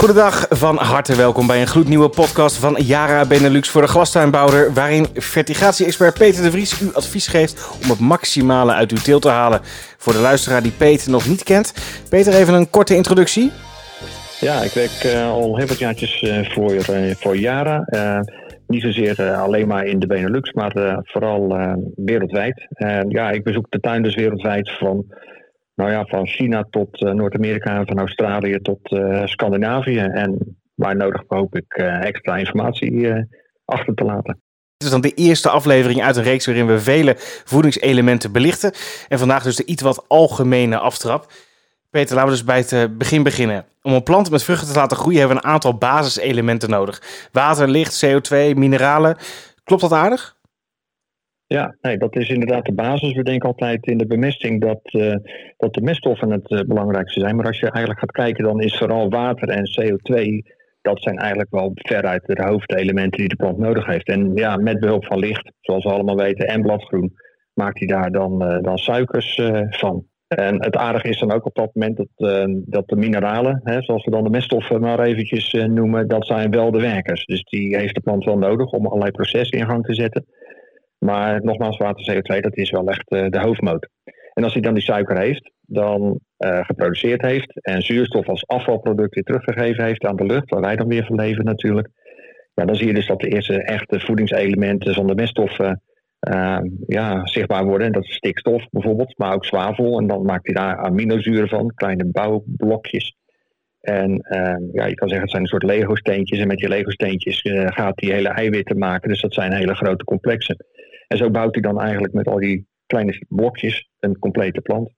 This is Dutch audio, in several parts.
Goedendag, van harte welkom bij een gloednieuwe podcast van Yara Benelux voor de glastuinbouwer, waarin vertigatie-expert Peter de Vries u advies geeft om het maximale uit uw teelt te halen. Voor de luisteraar die Peter nog niet kent, Peter even een korte introductie. Ja, ik werk uh, al heel wat jaartjes uh, voor, uh, voor Yara. niet zozeer alleen maar in de Benelux, maar vooral wereldwijd. ja, ik bezoek de tuin dus wereldwijd van nou ja, van China tot uh, Noord-Amerika en van Australië tot uh, Scandinavië. En waar nodig hoop ik uh, extra informatie achter te laten. Dit is dan de eerste aflevering uit een reeks waarin we vele voedingselementen belichten. En vandaag dus de iets wat algemene aftrap. Peter, laten we dus bij het begin beginnen. Om een plant met vruchten te laten groeien hebben we een aantal basiselementen nodig. Water, licht, CO2, mineralen. Klopt dat aardig? Ja, nee, dat is inderdaad de basis. We denken altijd in de bemesting dat, uh, dat de meststoffen het uh, belangrijkste zijn. Maar als je eigenlijk gaat kijken, dan is vooral water en CO2, dat zijn eigenlijk wel veruit de hoofdelementen die de plant nodig heeft. En ja, met behulp van licht, zoals we allemaal weten, en bladgroen, maakt hij daar dan, uh, dan suikers van. En het aardige is dan ook op dat moment dat, dat de mineralen, hè, zoals we dan de meststoffen maar eventjes noemen, dat zijn wel de werkers. Dus die heeft de plant wel nodig om allerlei processen in gang te zetten. Maar nogmaals, water CO2, dat is wel echt uh, de hoofdmoot. En als hij dan die suiker heeft, dan uh, geproduceerd heeft en zuurstof als afvalproduct weer teruggegeven heeft aan de lucht, waar wij dan weer van leven natuurlijk. Ja, dan zie je dus dat de eerste echte voedingselementen zonder meststoffen uh, ja, zichtbaar worden. En dat is stikstof bijvoorbeeld, maar ook zwavel. En dan maakt hij daar aminozuren van, kleine bouwblokjes. En ja, je kan zeggen het zijn een soort Lego-steentjes. En met die Lego-steentjes gaat hij hele eiwitten maken. Dus dat zijn hele grote complexen. En zo bouwt hij dan eigenlijk met al die kleine blokjes een complete plant.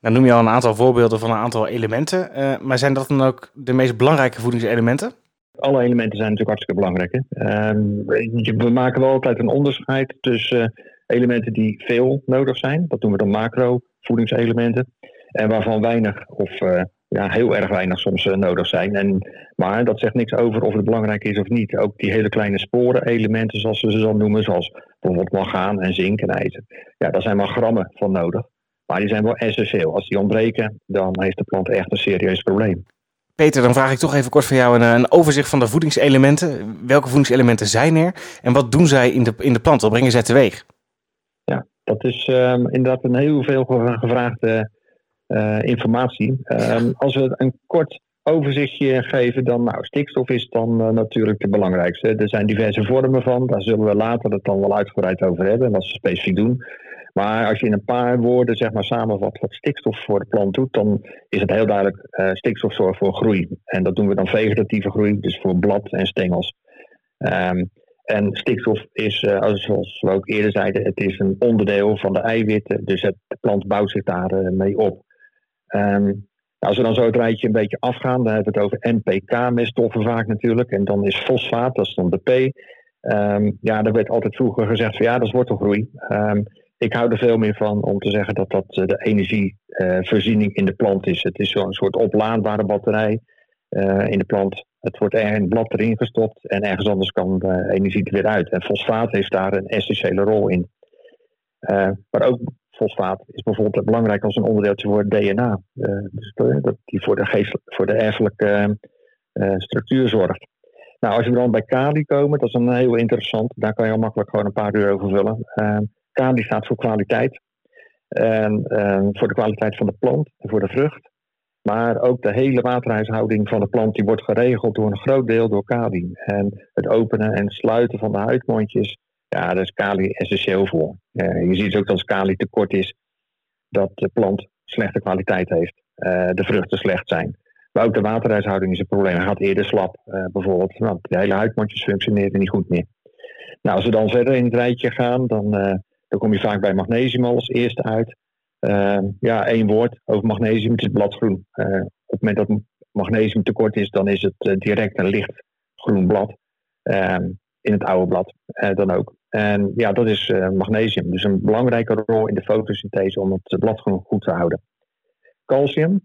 Dan noem je al een aantal voorbeelden van een aantal elementen. Uh, maar zijn dat dan ook de meest belangrijke voedingselementen? Alle elementen zijn natuurlijk hartstikke belangrijk. Hè? Uh, we maken wel altijd een onderscheid tussen uh, elementen die veel nodig zijn. Dat noemen we dan macro voedingselementen. En waarvan weinig of eh, ja, heel erg weinig soms uh, nodig zijn. En, maar dat zegt niks over of het belangrijk is of niet. Ook die hele kleine sporenelementen, zoals we ze dan noemen, zoals bijvoorbeeld mangaan en zink en ijzer. Ja, daar zijn maar grammen van nodig. Maar die zijn wel essentieel. Als die ontbreken, dan heeft de plant echt een serieus probleem. Peter, dan vraag ik toch even kort van jou een, een, overzicht van de voedingselementen. Welke voedingselementen zijn er en wat doen zij in de, in de plant? Wat brengen zij teweeg? Ja, dat is um, inderdaad een heel veel gevraagde informatie. Um, als we een kort overzichtje geven, dan nou, stikstof is dan uh, natuurlijk de belangrijkste. Er zijn diverse vormen van, daar zullen we later het dan wel uitgebreid over hebben, wat ze specifiek doen. Maar als je in een paar woorden zeg maar, samenvat wat stikstof voor de plant doet, dan is het heel duidelijk uh, stikstof zorgt voor groei. En dat doen we dan vegetatieve groei, dus voor blad en stengels. Um, en stikstof is, uh, zoals we ook eerder zeiden, het is een onderdeel van de eiwitten. Dus het, de plant bouwt zich daar uh, mee op. Um, als we dan zo het rijtje een beetje afgaan, dan hebben we het over NPK-meststoffen vaak natuurlijk. En dan is fosfaat, dat is dan de P. Um, ja, er werd altijd vroeger gezegd van ja, dat is wortelgroei. Um, ik hou er veel meer van om te zeggen dat dat eh, de energievoorziening in de plant is. Het is zo'n soort oplaadbare batterij uh, in de plant. Het wordt er in het blad erin gestopt en ergens anders kan de energie er weer uit. En fosfaat heeft daar een essentiële rol in. Maar ook fosfaat is bijvoorbeeld belangrijk als een onderdeeltje voor het DNA. Uh, dus dat die voor de, geest, voor de erfelijke uh, structuur zorgt. Nou, als we dan bij kali komen, dat is een heel interessant. Daar kan je al makkelijk gewoon een paar uur over vullen. Uh, kali staat voor kwaliteit. En voor de kwaliteit van de plant en voor de vrucht. Maar ook de hele waterhuishouding van de plant die wordt geregeld door een groot deel door kali. En het openen en sluiten van de huidmondjes ja, daar is kali essentieel voor. Uh, je ziet ook dat als kali tekort is, dat de plant slechte kwaliteit heeft. Uh, de vruchten slecht zijn. Maar ook de waterhuishouding is een probleem. Hij gaat eerder slap, uh, bijvoorbeeld. Nou, de hele huidmondjes functioneren niet goed meer. Nou, als we dan verder in het rijtje gaan, dan, dan kom je vaak bij magnesium als eerste uit. ja, één woord over magnesium. Het is bladgroen. op het moment dat magnesium tekort is, dan is het direct een licht groen blad. in het oude blad dan ook. En ja, dat is uh, magnesium. Dus een belangrijke rol in de fotosynthese om het bladgroen goed te houden. Calcium,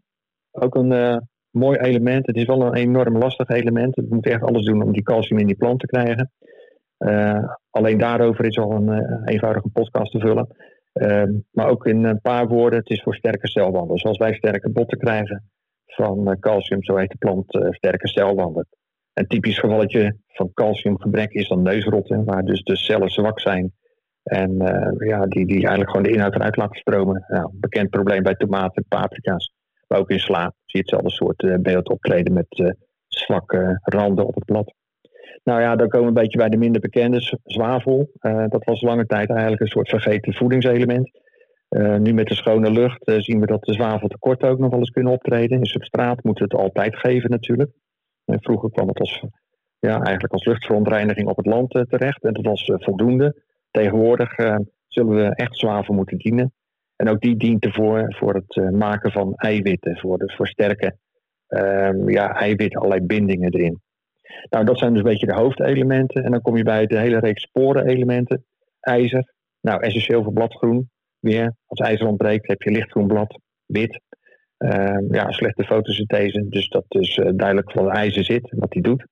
ook een uh, mooi element. Het is wel een enorm lastig element. We moeten echt alles doen om die calcium in die plant te krijgen. Uh, alleen daarover is al een eenvoudige podcast te vullen. Ehm, maar ook in een paar woorden, het is voor sterke celwanden. Zoals wij sterke botten krijgen, van calcium, zo heet de plant, sterke celwanden. Een typisch gevalletje van calciumgebrek is dan neusrotten, waar dus de cellen zwak zijn. En ja, die, die eigenlijk gewoon de inhoud eruit laten stromen. Nou, bekend probleem bij tomaten, paprika's, maar ook in sla. Zie je hetzelfde soort beeld optreden met zwakke randen op het blad. Nou ja, dan komen we een beetje bij de minder bekende zwavel. Uh, dat was lange tijd eigenlijk een soort vergeten voedingselement. Uh, nu met de schone lucht uh, zien we dat de zwaveltekort ook nog wel eens kunnen optreden. In substraat moeten we het altijd geven natuurlijk. Vroeger kwam het als, ja, eigenlijk als luchtverontreiniging op het land terecht. En dat was voldoende. Tegenwoordig zullen we echt zwavel moeten dienen. En ook die dient ervoor voor het maken van eiwitten. Voor het versterken ehm, ja, eiwitten, allerlei bindingen erin. Nou, dat zijn dus een beetje de hoofdelementen. En dan kom je bij de hele reeks sporenelementen. IJzer, nou essentieel voor bladgroen. Weer, als ijzer ontbreekt heb je lichtgroen blad, wit. Uh, ja, slechte fotosynthese, dus dat is uh, duidelijk wat ijzer zit wat hij doet.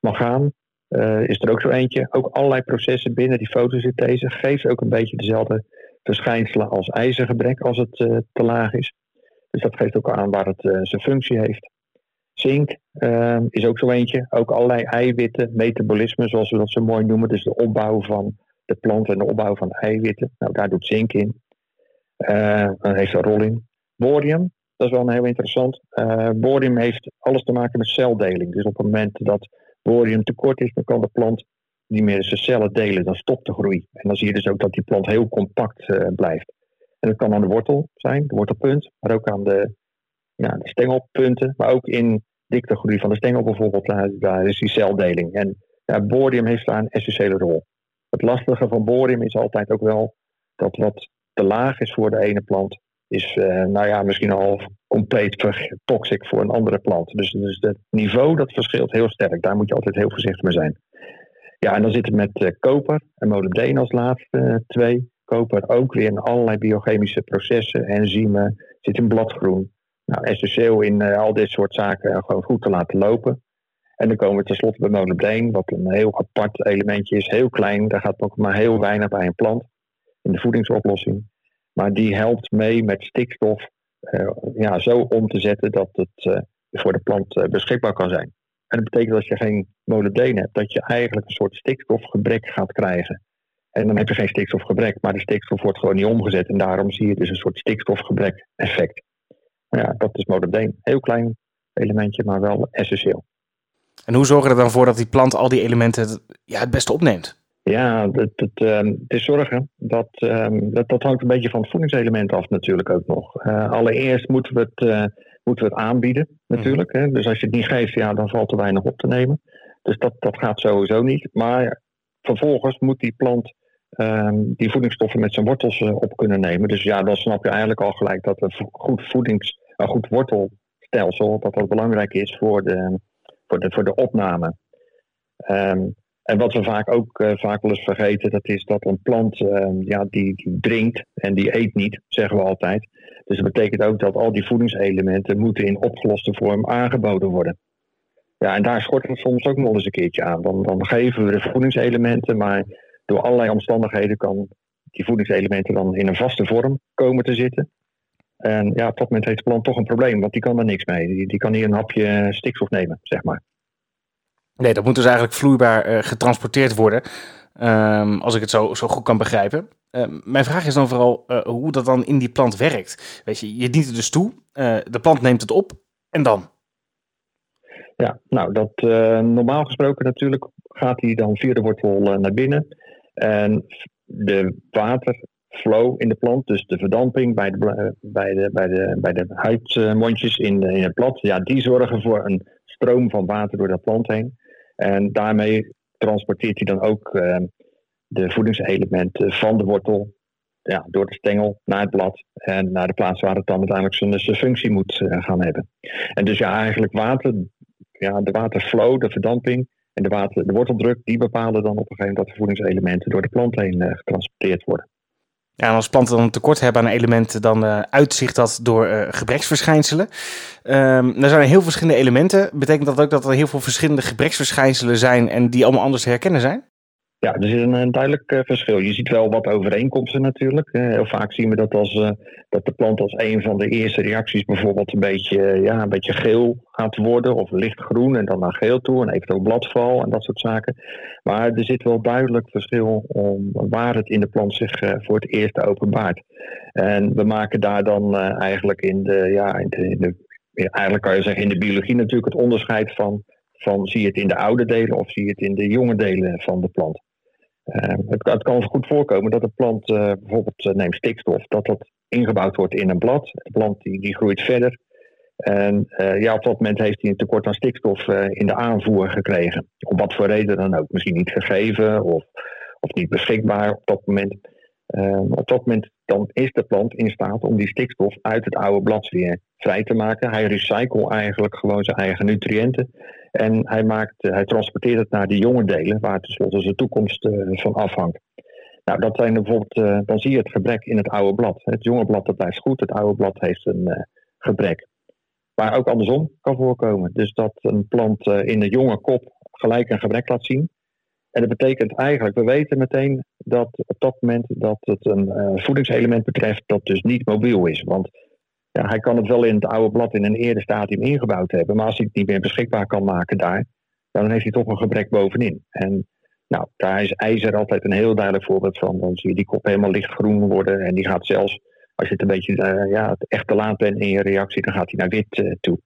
Mangaan uh, is er ook zo eentje. Ook allerlei processen binnen die fotosynthese geeft ook een beetje dezelfde verschijnselen als ijzergebrek als het uh, te laag is. Dus dat geeft ook aan waar het zijn functie heeft. Zink uh, is ook zo eentje. Ook allerlei eiwitten, metabolisme, zoals we dat zo mooi noemen. Dus de opbouw van de plant en de opbouw van eiwitten. Nou, daar doet zink in. Uh, heeft een rol in. Borium, dat is wel een heel interessant. Uh, borium heeft alles te maken met celdeling. Dus op het moment dat borium tekort is, dan kan de plant niet meer zijn cellen delen. Dan stopt de groei. En dan zie je dus ook dat die plant heel compact uh, blijft. En dat kan aan de wortel zijn, de wortelpunt, maar ook aan de ja, de stengelpunten, maar ook in diktegroei van de stengel bijvoorbeeld, daar, daar is die celdeling. En ja, borium heeft daar een essentiële rol. Het lastige van borium is altijd ook wel dat wat te laag is voor de ene plant, is uh, nou ja, misschien al compleet toxic voor een andere plant. Dus, dus het niveau dat verschilt heel sterk. Daar moet je altijd heel voorzichtig mee zijn. Ja, en dan zit het met uh, koper en molybdeen als laatste uh, twee. Koper ook weer in allerlei biochemische processen, enzymen, zit in bladgroen nou, essentieel in al dit soort zaken gewoon goed te laten lopen. En dan komen we tenslotte bij molybdeen, wat een heel apart elementje is, heel klein. Daar gaat ook maar heel weinig bij een plant in de voedingsoplossing. Maar die helpt mee met stikstof uh, ja, zo om te zetten dat het uh, voor de plant beschikbaar kan zijn. En dat betekent dat je geen molybdeen hebt, dat je eigenlijk een soort stikstofgebrek gaat krijgen. En dan heb je geen stikstofgebrek, maar de stikstof wordt gewoon niet omgezet. En daarom zie je dus een soort stikstofgebrek effect ja, dat is molybdeen. Heel klein elementje, maar wel essentieel. En hoe zorgen we er dan voor dat die plant al die elementen ja, het beste opneemt? Ja, het, het, ehm, het zorgen. Dat, um, dat, dat, hangt een beetje van het voedingselement af natuurlijk ook nog. Uh, allereerst moeten we het, uh, moeten we het aanbieden natuurlijk. Dus als je het niet geeft, ja, dan valt er weinig op te nemen. Dus dat, dat gaat sowieso niet. Maar vervolgens moet die plant um, die voedingsstoffen met zijn wortels uh, op kunnen nemen. Dus ja, dan snap je eigenlijk al gelijk dat een goed voedings een goed wortelstelsel, dat dat belangrijk is voor de, voor de, voor de opname. Um, en wat we vaak ook uh, vaak wel eens vergeten, dat is dat een plant uh, ja, die, die drinkt en die eet niet, zeggen we altijd. Dus dat betekent ook dat al die voedingselementen moeten in opgeloste vorm aangeboden worden. Ja, en daar schort het soms ook nog eens een keertje aan. Dan, dan geven we de voedingselementen, maar door allerlei omstandigheden kan die voedingselementen dan in een vaste vorm komen te zitten. En ja, op dat moment heeft de plant toch een probleem, want die kan er niks mee. Die, die kan niet een hapje stikstof nemen, zeg maar. Nee, dat moet dus eigenlijk vloeibaar uh, getransporteerd worden, um, als ik het zo, zo goed kan begrijpen. Uh, mijn vraag is dan vooral uh, hoe dat dan in die plant werkt. Weet je, je dient het dus toe, de plant neemt het op en dan? Ja, nou, dat normaal gesproken natuurlijk gaat hij dan via de wortel naar binnen. En de water flow in de plant, dus de verdamping bij de, bij de, bij de, bij de huidmondjes in, in het blad, ja, die zorgen voor een stroom van water door de plant heen. En daarmee transporteert hij dan ook uh, de voedingselementen van de wortel ja, door de stengel naar het blad en naar de plaats waar het dan uiteindelijk zijn, functie moet uh, gaan hebben. En dus ja, eigenlijk water, ja, de waterflow, de verdamping en de, water, de worteldruk, die bepalen dan op een gegeven moment dat de voedingselementen door de plant heen uh, getransporteerd worden. Ja, en als planten dan een tekort hebben aan elementen, dan uh, uitzicht dat door uh, gebreksverschijnselen. Um, er zijn heel verschillende elementen. Betekent dat ook dat er heel veel verschillende gebreksverschijnselen zijn en die allemaal anders te herkennen zijn? Ja, er is een, een duidelijk uh, verschil. Je ziet wel wat overeenkomsten natuurlijk. Heel vaak zien we dat, als, uh, dat de plant als een van de eerste reacties bijvoorbeeld een beetje, ja, een beetje geel gaat worden. Of lichtgroen en dan naar geel toe en eventueel bladval en dat soort zaken. Maar er zit wel duidelijk verschil om waar het in de plant zich voor het eerst openbaart. En we maken daar dan eigenlijk in de, ja, in de, in eigenlijk kan je zeggen in de biologie natuurlijk het onderscheid van van zie je het in de oude delen of zie je het in de jonge delen van de plant. Uh, het, het, kan goed voorkomen dat de plant uh, bijvoorbeeld uh, neemt stikstof, dat dat ingebouwd wordt in een blad. De plant die, die groeit verder. En ja, op dat moment heeft hij een tekort aan stikstof in de aanvoer gekregen. Om wat voor reden dan ook. Misschien niet gegeven of, of niet beschikbaar op dat moment. op dat moment dan is de plant in staat om die stikstof uit het oude blad weer vrij te maken. Hij recycelt eigenlijk gewoon zijn eigen nutriënten. En hij, maakt, hij transporteert het naar die jonge delen, waar tenslotte zijn toekomst eh, van afhangt. Nou, dat zijn bijvoorbeeld, eh, dan zie je het gebrek in het oude blad. Het jonge blad dat blijft goed, het oude blad heeft een eh, gebrek. Maar ook andersom kan voorkomen. Dus dat een plant in de jonge kop gelijk een gebrek laat zien. En dat betekent eigenlijk, we weten meteen dat op dat moment dat het een voedingselement betreft dat dus niet mobiel is. Want ja, hij kan het wel in het oude blad in een eerder stadium ingebouwd hebben. Maar als hij het niet meer beschikbaar kan maken daar, dan heeft hij toch een gebrek bovenin. En nou, daar is ijzer altijd een heel duidelijk voorbeeld van. Dan zie je die kop helemaal lichtgroen worden. En die gaat zelfs, als je het een beetje uh, ja, echt te laat bent in je reactie, dan gaat hij naar wit uh, toe.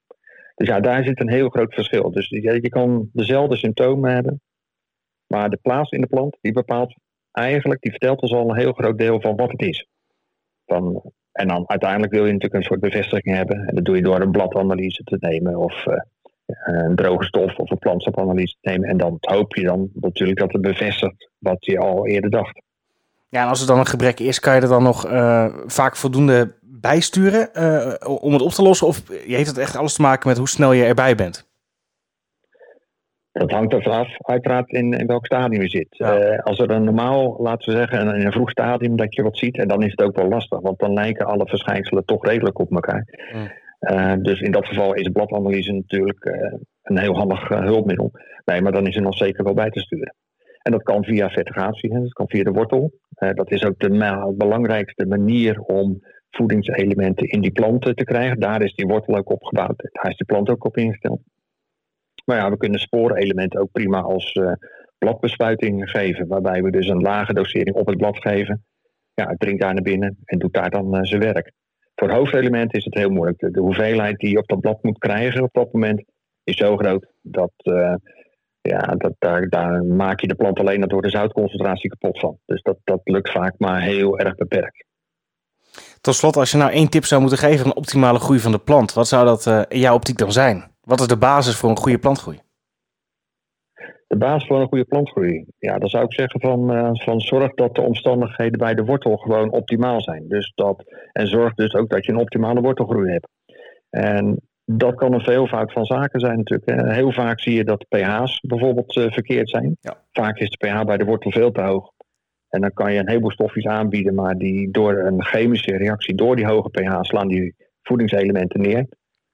Dus ja, daar zit een heel groot verschil. Dus je kan dezelfde symptomen hebben. Maar de plaats in de plant, die bepaalt eigenlijk, die vertelt ons al een heel groot deel van wat het is. Van en dan uiteindelijk wil je natuurlijk een soort bevestiging hebben. En dat doe je door een bladanalyse te nemen of uh, een droge stof of een plantstofanalyse te nemen. En dan hoop je dan natuurlijk dat het bevestigt wat je al eerder dacht. Ja, en als er dan een gebrek is, kan je er dan nog uh, vaak voldoende bijsturen uh, om het op te lossen? Of heeft het echt alles te maken met hoe snel je erbij bent? Dat hangt er vanaf, uiteraard, in, in welk stadium je zit. Ja. Uh, als er een normaal, laten we zeggen, in een vroeg stadium dat je wat ziet, en dan is het ook wel lastig, want dan lijken alle verschijnselen toch redelijk op elkaar. Mm. Uh, dus in dat geval is bladanalyse natuurlijk uh, een heel handig hulpmiddel. Nee, maar dan is er nog zeker wel bij te sturen. En dat kan via vertigatie, hè, dat kan via de wortel. dat is ook de belangrijkste manier om voedingselementen in die planten te krijgen. Daar is die wortel ook opgebouwd. Daar is die plant ook op ingesteld. Maar ja, we kunnen sporenelementen ook prima als uh, bladbespuiting geven. Waarbij we dus een lage dosering op het blad geven. Ja, het dringt daar naar binnen en doet daar dan uh, zijn werk. Voor hoofdelementen is het heel moeilijk. De, hoeveelheid die je op dat blad moet krijgen op dat moment is zo groot dat, uh, ja, dat daar, daar maak je de plant alleen door de zoutconcentratie kapot van. Dus dat, dat lukt vaak maar heel erg beperkt. Tot slot, als je nou één tip zou moeten geven van optimale groei van de plant, wat zou dat in jouw optiek dan zijn? Wat is de basis voor een goede plantgroei? De basis voor een goede plantgroei? Ja, dan zou ik zeggen van, uh, van zorg dat de omstandigheden bij de wortel gewoon optimaal zijn. Dus dat, en zorg dus ook dat je een optimale wortelgroei hebt. En dat kan een veelvoud van zaken zijn natuurlijk. Heel vaak zie je dat pH's bijvoorbeeld uh, verkeerd zijn. Ja. Vaak is de pH bij de wortel veel te hoog. En dan kan je een heleboel stofjes aanbieden, maar die door een chemische reactie, door die hoge pH, slaan die voedingselementen neer.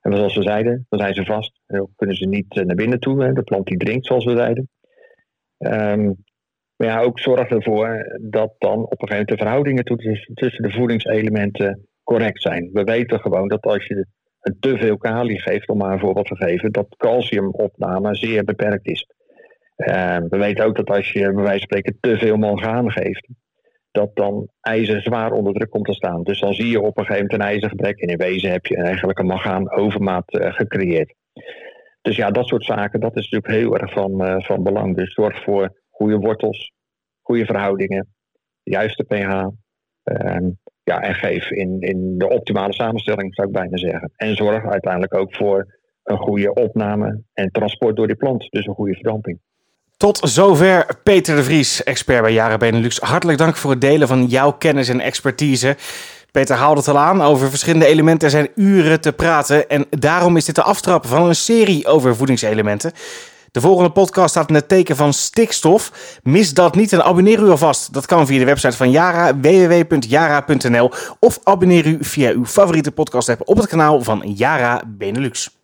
En zoals we zeiden, dan zijn ze vast. Dan kunnen ze niet eh, naar binnen toe. De plant die drinkt, zoals we zeiden. Um, maar ja, ook zorg ervoor dat dan op een gegeven moment de verhoudingen tussen de voedingselementen correct zijn. We weten gewoon dat als je te veel kali geeft, om maar een voorbeeld te geven, dat calciumopname zeer beperkt is. Uh, we weten ook dat als je bij wijze van spreken te veel mangaan geeft, dat dan ijzer zwaar onder druk komt te staan. Dus dan zie je op een gegeven moment een ijzergebrek. En in wezen heb je eigenlijk een magaan overmaat uh, gecreëerd. Dus ja, dat soort zaken, dat is natuurlijk heel erg van, uh, van belang. Dus zorg voor goede wortels, goede verhoudingen, juiste pH. Uh, ja, en geef in, in de optimale samenstelling, zou ik bijna zeggen. En zorg uiteindelijk ook voor een goede opname en transport door die plant. Dus een goede verdamping. Tot zover Peter de Vries, expert bij Jaren Benelux. Hartelijk dank voor het delen van jouw kennis en expertise. Peter haalde het al aan, over verschillende elementen zijn uren te praten. En daarom is dit de aftrap van een serie over voedingselementen. De volgende podcast staat in het teken van stikstof. Mis dat niet en abonneer u alvast. Dat kan via de website van Yara, www.yara.nl. Of abonneer u via uw favoriete podcast app op het kanaal van Yara Benelux.